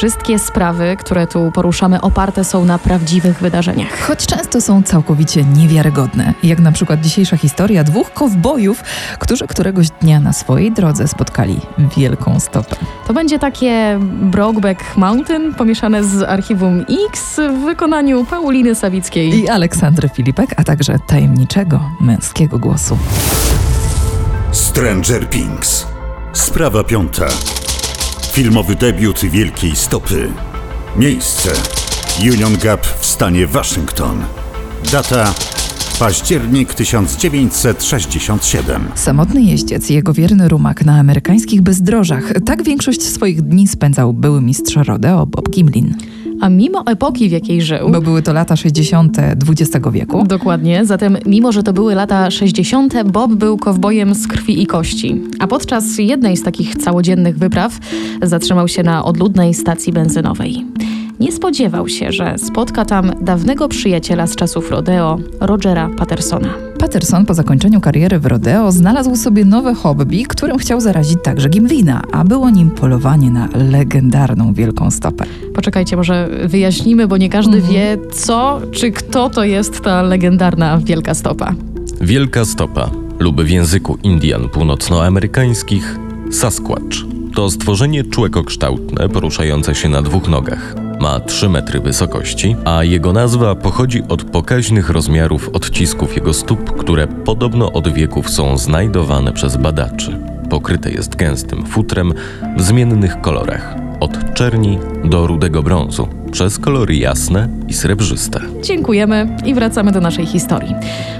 wszystkie sprawy, które tu poruszamy, oparte są na prawdziwych wydarzeniach. Choć często są całkowicie niewiarygodne, jak na przykład dzisiejsza historia dwóch kowbojów, którzy któregoś dnia na swojej drodze spotkali wielką stopę. To będzie takie Brokeback Mountain pomieszane z archiwum X w wykonaniu Pauliny Sawickiej. I Aleksandry Filipek, a także tajemniczego męskiego głosu. Stranger Things. Sprawa piąta. Filmowy debiut Wielkiej Stopy. Miejsce. Union Gap w stanie Waszyngton. Data. Październik 1967. Samotny jeździec i jego wierny rumak na amerykańskich bezdrożach. Tak większość swoich dni spędzał były mistrz rodeo Bob Gimlin. A mimo epoki, w jakiej żył, Bo były to lata 60. XX wieku. Dokładnie, zatem mimo, że to były lata 60., Bob był kowbojem z krwi i kości. A podczas jednej z takich całodziennych wypraw zatrzymał się na odludnej stacji benzynowej. Nie spodziewał się, że spotka tam dawnego przyjaciela z czasów rodeo, Rogera Pattersona. Patterson po zakończeniu kariery w rodeo znalazł sobie nowe hobby, którym chciał zarazić także Gimlina, a było nim polowanie na legendarną wielką stopę. Poczekajcie, może wyjaśnimy, bo nie każdy wie, co czy kto to jest ta legendarna wielka stopa. Wielka stopa lub w języku Indian północnoamerykańskich Sasquatch to stworzenie człekokształtne poruszające się na dwóch nogach. Ma 3 metry wysokości, a jego nazwa pochodzi od pokaźnych rozmiarów odcisków jego stóp, które podobno od wieków są znajdowane przez badaczy. Pokryte jest gęstym futrem w zmiennych kolorach, od czerni do rudego brązu, przez kolory jasne i srebrzyste. Dziękujemy i wracamy do naszej historii.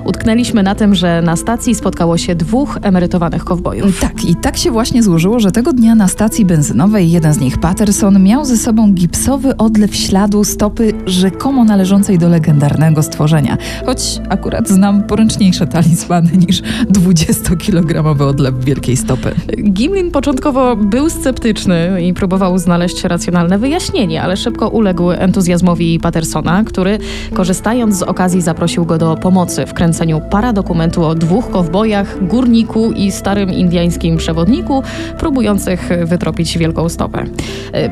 Utknęliśmy na tym, że na stacji spotkało się dwóch emerytowanych kowbojów. Tak, i tak się właśnie złożyło, że tego dnia na stacji benzynowej jeden z nich, Patterson, miał ze sobą gipsowy odlew śladu stopy rzekomo należącej do legendarnego stworzenia. Choć akurat znam poręczniejsze talizmany niż 20-kilogramowy odlew wielkiej stopy. Gimlin początkowo był sceptyczny i próbował znaleźć racjonalne wyjaśnienie, ale szybko uległ entuzjazmowi Pattersona, który korzystając z okazji zaprosił go do pomocy w kręceniu paradokumentu o dwóch kowbojach, górniku i starym indiańskim przewodniku próbujących wytropić wielką stopę.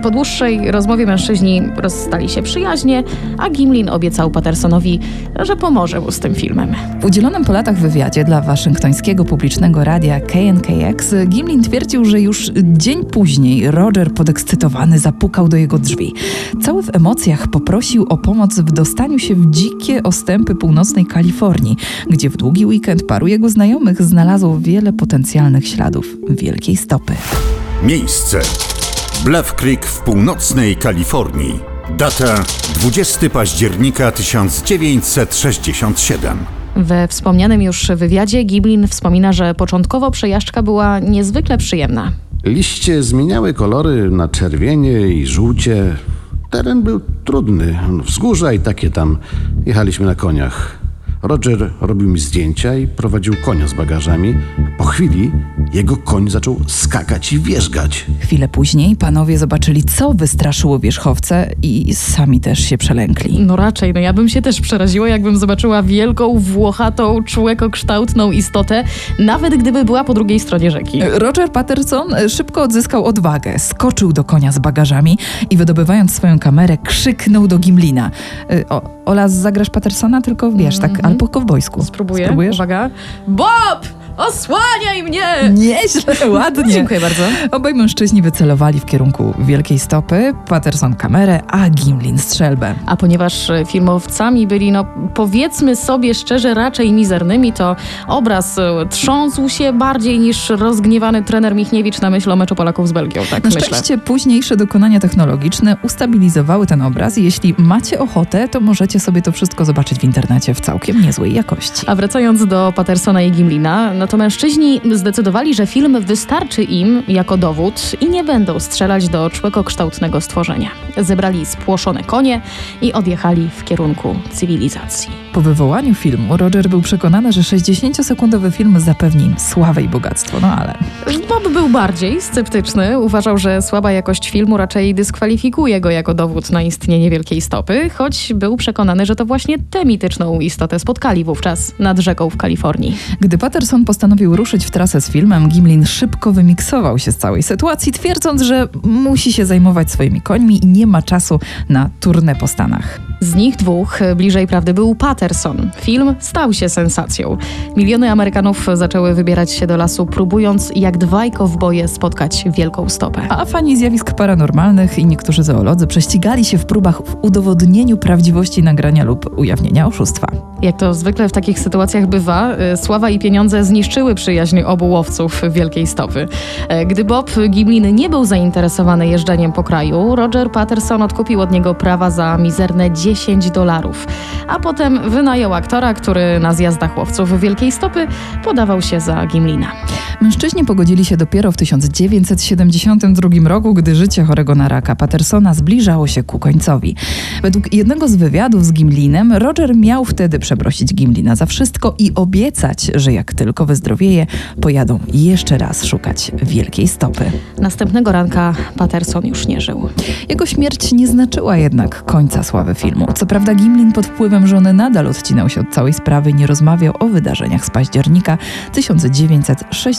Po dłuższej rozmowie mężczyźni rozstali się przyjaźnie, a Gimlin obiecał Pattersonowi, że pomoże mu z tym filmem. W udzielonym po latach wywiadzie dla waszyngtońskiego publicznego radia KNKX Gimlin twierdził, że już dzień później Roger podekscytowany zapukał do jego drzwi. Cały w emocjach poprosił o pomoc w dostaniu się w dzikie ostępy północnej Kalifornii, gdzie w długi weekend paru jego znajomych znalazło wiele potencjalnych śladów wielkiej stopy. Miejsce. Bluff Creek w północnej Kalifornii. Data 20 października 1967. We wspomnianym już wywiadzie Giblin wspomina, że początkowo przejażdżka była niezwykle przyjemna. Liście zmieniały kolory na czerwienie i żółcie. Teren był trudny. Wzgórza i takie tam. Jechaliśmy na koniach. Roger robił mi zdjęcia i prowadził konia z bagażami. Po chwili jego koń zaczął skakać i wierzgać. Chwilę później panowie zobaczyli, co wystraszyło wierzchowce i sami też się przelękli. No raczej, no ja bym się też przeraziła, jakbym zobaczyła wielką, włochatą, człekokształtną istotę, nawet gdyby była po drugiej stronie rzeki. Roger Patterson szybko odzyskał odwagę, skoczył do konia z bagażami i wydobywając swoją kamerę, krzyknął do Gimlina. Y, O, Ola, zagrasz Pattersona, tylko wiesz, tak, ale po kowbojsku. Spróbuję. Spróbujesz? Uwaga. Bob! Osłaniaj mnie! Nieźle, ładnie. Dziękuję bardzo. Obaj mężczyźni wycelowali w kierunku wielkiej stopy, Patterson kamerę, a Gimlin strzelbę. A ponieważ filmowcami byli, no powiedzmy sobie szczerze, raczej mizernymi, to obraz e, trząsł się bardziej niż rozgniewany trener Michniewicz na myśl o meczu Polaków z Belgią, tak Na myślę. szczęście późniejsze dokonania technologiczne ustabilizowały ten obraz i jeśli macie ochotę, to możecie sobie to wszystko zobaczyć w internecie w całkiem niezłej jakości. A wracając do Pattersona i Gimlina, no to mężczyźni zdecydowali, że film wystarczy im jako dowód i nie będą strzelać do człekokształtnego stworzenia. Zebrali spłoszone konie i odjechali w kierunku cywilizacji. Po wywołaniu filmu Roger był przekonany, że 60-sekundowy film zapewni im sławę i bogactwo, no ale Bob był bardziej sceptyczny. Uważał, że słaba jakość filmu raczej dyskwalifikuje go jako dowód na istnienie wielkiej stopy, choć był przekonany, że to właśnie tę mityczną istotę spotkali wówczas nad rzeką w Kalifornii. gdy Patterson postanowił postanowił ruszyć w trasę z filmem, Gimlin szybko wymiksował się z całej sytuacji, twierdząc, że musi się zajmować swoimi końmi i nie ma czasu na turnę po Stanach. Z nich dwóch e, bliżej prawdy był Patterson. Film stał się sensacją. Miliony Amerykanów zaczęły wybierać się do lasu, próbując jak dwaj kowboje spotkać wielką stopę. A fani zjawisk paranormalnych i niektórzy zoolodzy prześcigali się w próbach w udowodnieniu prawdziwości nagrania lub ujawnienia oszustwa. Jak to zwykle w takich sytuacjach bywa, e, sława i pieniądze zniszczyły przyjaźń obu łowców wielkiej stopy. E, Gdy Bob Gimlin nie był zainteresowany jeżdżeniem po kraju, Roger Patterson odkupił od niego prawa za mizerne 10 dolarów, a potem wynajął aktora, który na zjazdach łowców wielkiej stopy podawał się za Gimlina. Mężczyźni pogodzili się dopiero w 1972 roku, gdy życie chorego na raka Pattersona zbliżało się ku końcowi. Według jednego z wywiadów z Gimlinem, Roger miał wtedy przeprosić Gimlina za wszystko i obiecać, że jak tylko wyzdrowieje, pojadą jeszcze raz szukać wielkiej stopy. Następnego ranka Patterson już nie żył. Jego śmierć nie znaczyła jednak końca sławy filmu. Co prawda Gimlin pod wpływem żony nadal odcinał się od całej sprawy i nie rozmawiał o wydarzeniach z października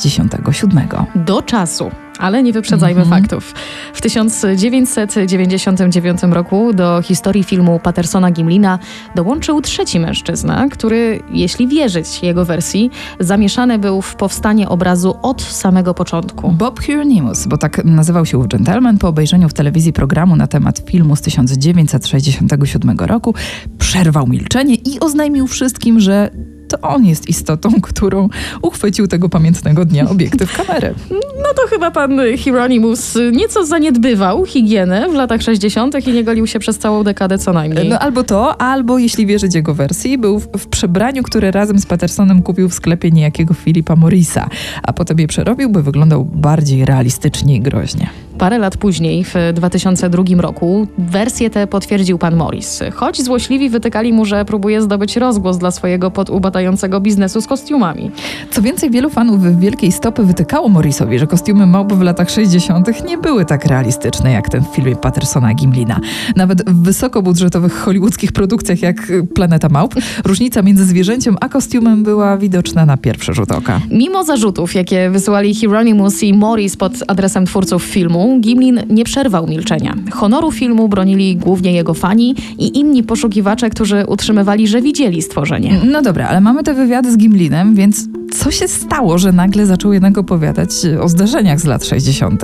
1967. Do czasu. Ale nie wyprzedzajmy faktów. W 1999 roku do historii filmu Pattersona Gimlina dołączył trzeci mężczyzna, który, jeśli wierzyć jego wersji, zamieszany był w powstanie obrazu od samego początku. Bob Hieronymus, bo tak nazywał się ów gentleman, po obejrzeniu w telewizji programu na temat filmu z 1967 roku, przerwał milczenie i oznajmił wszystkim, że to on jest istotą, którą uchwycił tego pamiętnego dnia obiektyw kamery. No to chyba pan Hieronymus nieco zaniedbywał higienę w latach 60. i nie golił się przez całą dekadę co najmniej. No albo to, albo jeśli wierzyć jego wersji, był w, w przebraniu, które razem z Pattersonem kupił w sklepie niejakiego Filipa Morrisa, a potem je przerobił, by wyglądał bardziej realistycznie i groźnie. Parę lat później, w 2002 roku, wersję tę potwierdził pan Morris. Choć złośliwi wytykali mu, że próbuje zdobyć rozgłos dla swojego podubatającego biznesu z kostiumami. Co więcej, wielu fanów Wielkiej Stopy wytykało Morrisowi, że kostiumy małp w latach 60. nie były tak realistyczne jak ten w filmie Pattersona Gimlina. Nawet w wysokobudżetowych hollywoodzkich produkcjach jak Planeta Małp, różnica między zwierzęciem a kostiumem była widoczna na pierwszy rzut oka. Mimo zarzutów, jakie wysyłali Hieronymus i Morris pod adresem twórców filmu, Gimlin nie przerwał milczenia. Honoru filmu bronili głównie jego fani i inni poszukiwacze, którzy utrzymywali, że widzieli stworzenie. No dobra, ale mamy te wywiady z Gimlinem, więc co się stało, że nagle zaczął jednak opowiadać o zdarzeniach z lat 60.?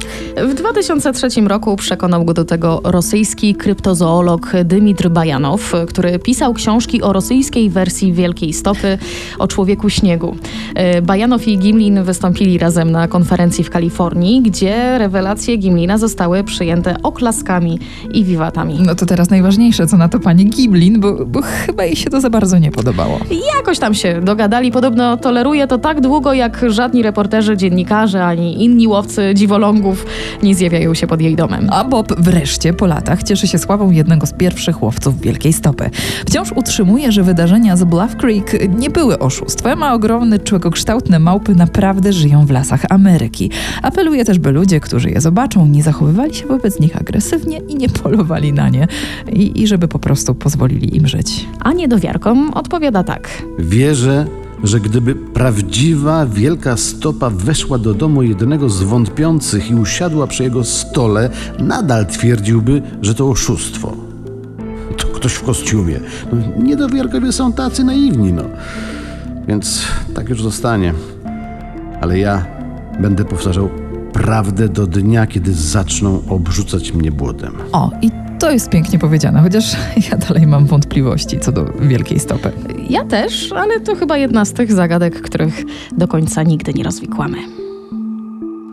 W 2003 roku przekonał go do tego rosyjski kryptozoolog Dymitr Bajanow, który pisał książki o rosyjskiej wersji Wielkiej Stopy, o człowieku śniegu. E, Bajanow i Gimlin wystąpili razem na konferencji w Kalifornii, gdzie rewelacje Gimlina zostały przyjęte oklaskami i wiwatami. No to teraz najważniejsze, co na to pani Gimlin, bo, bo chyba jej się to za bardzo nie podobało. Jakoś tam się dogadali, podobno toleruje to tak długo, jak żadni reporterzy, dziennikarze, ani inni łowcy dziwolągów nie zjawiają się pod jej domem. A Bob wreszcie po latach cieszy się sławą jednego z pierwszych łowców Wielkiej Stopy. Wciąż utrzymuje, że wydarzenia z Bluff Creek nie były oszustwem, a ogromne człowiekokształtne małpy naprawdę żyją w lasach Ameryki. Apeluje też, by ludzie, którzy je zobaczą, nie zachowywali się wobec nich agresywnie i nie polowali na nie. I, i żeby po prostu pozwolili im żyć. A niedowiarkom odpowiada tak. Wierzę, że gdyby prawdziwa wielka stopa weszła do domu jednego z wątpiących i usiadła przy jego stole, nadal twierdziłby, że to oszustwo. To ktoś w kostiumie. No, niedowiarkowie są tacy naiwni, no. Więc tak już zostanie. Ale ja będę powtarzał prawdę do dnia, kiedy zaczną obrzucać mnie błotem. O, i to jest pięknie powiedziane, chociaż ja dalej mam wątpliwości co do Wielkiej Stopy. Ja też, ale to chyba jedna z tych zagadek, których do końca nigdy nie rozwikłamy.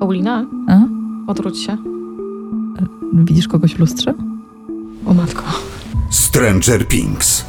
Paulina, A? odwróć się. Widzisz kogoś w lustrze? O matko. Stranger Things.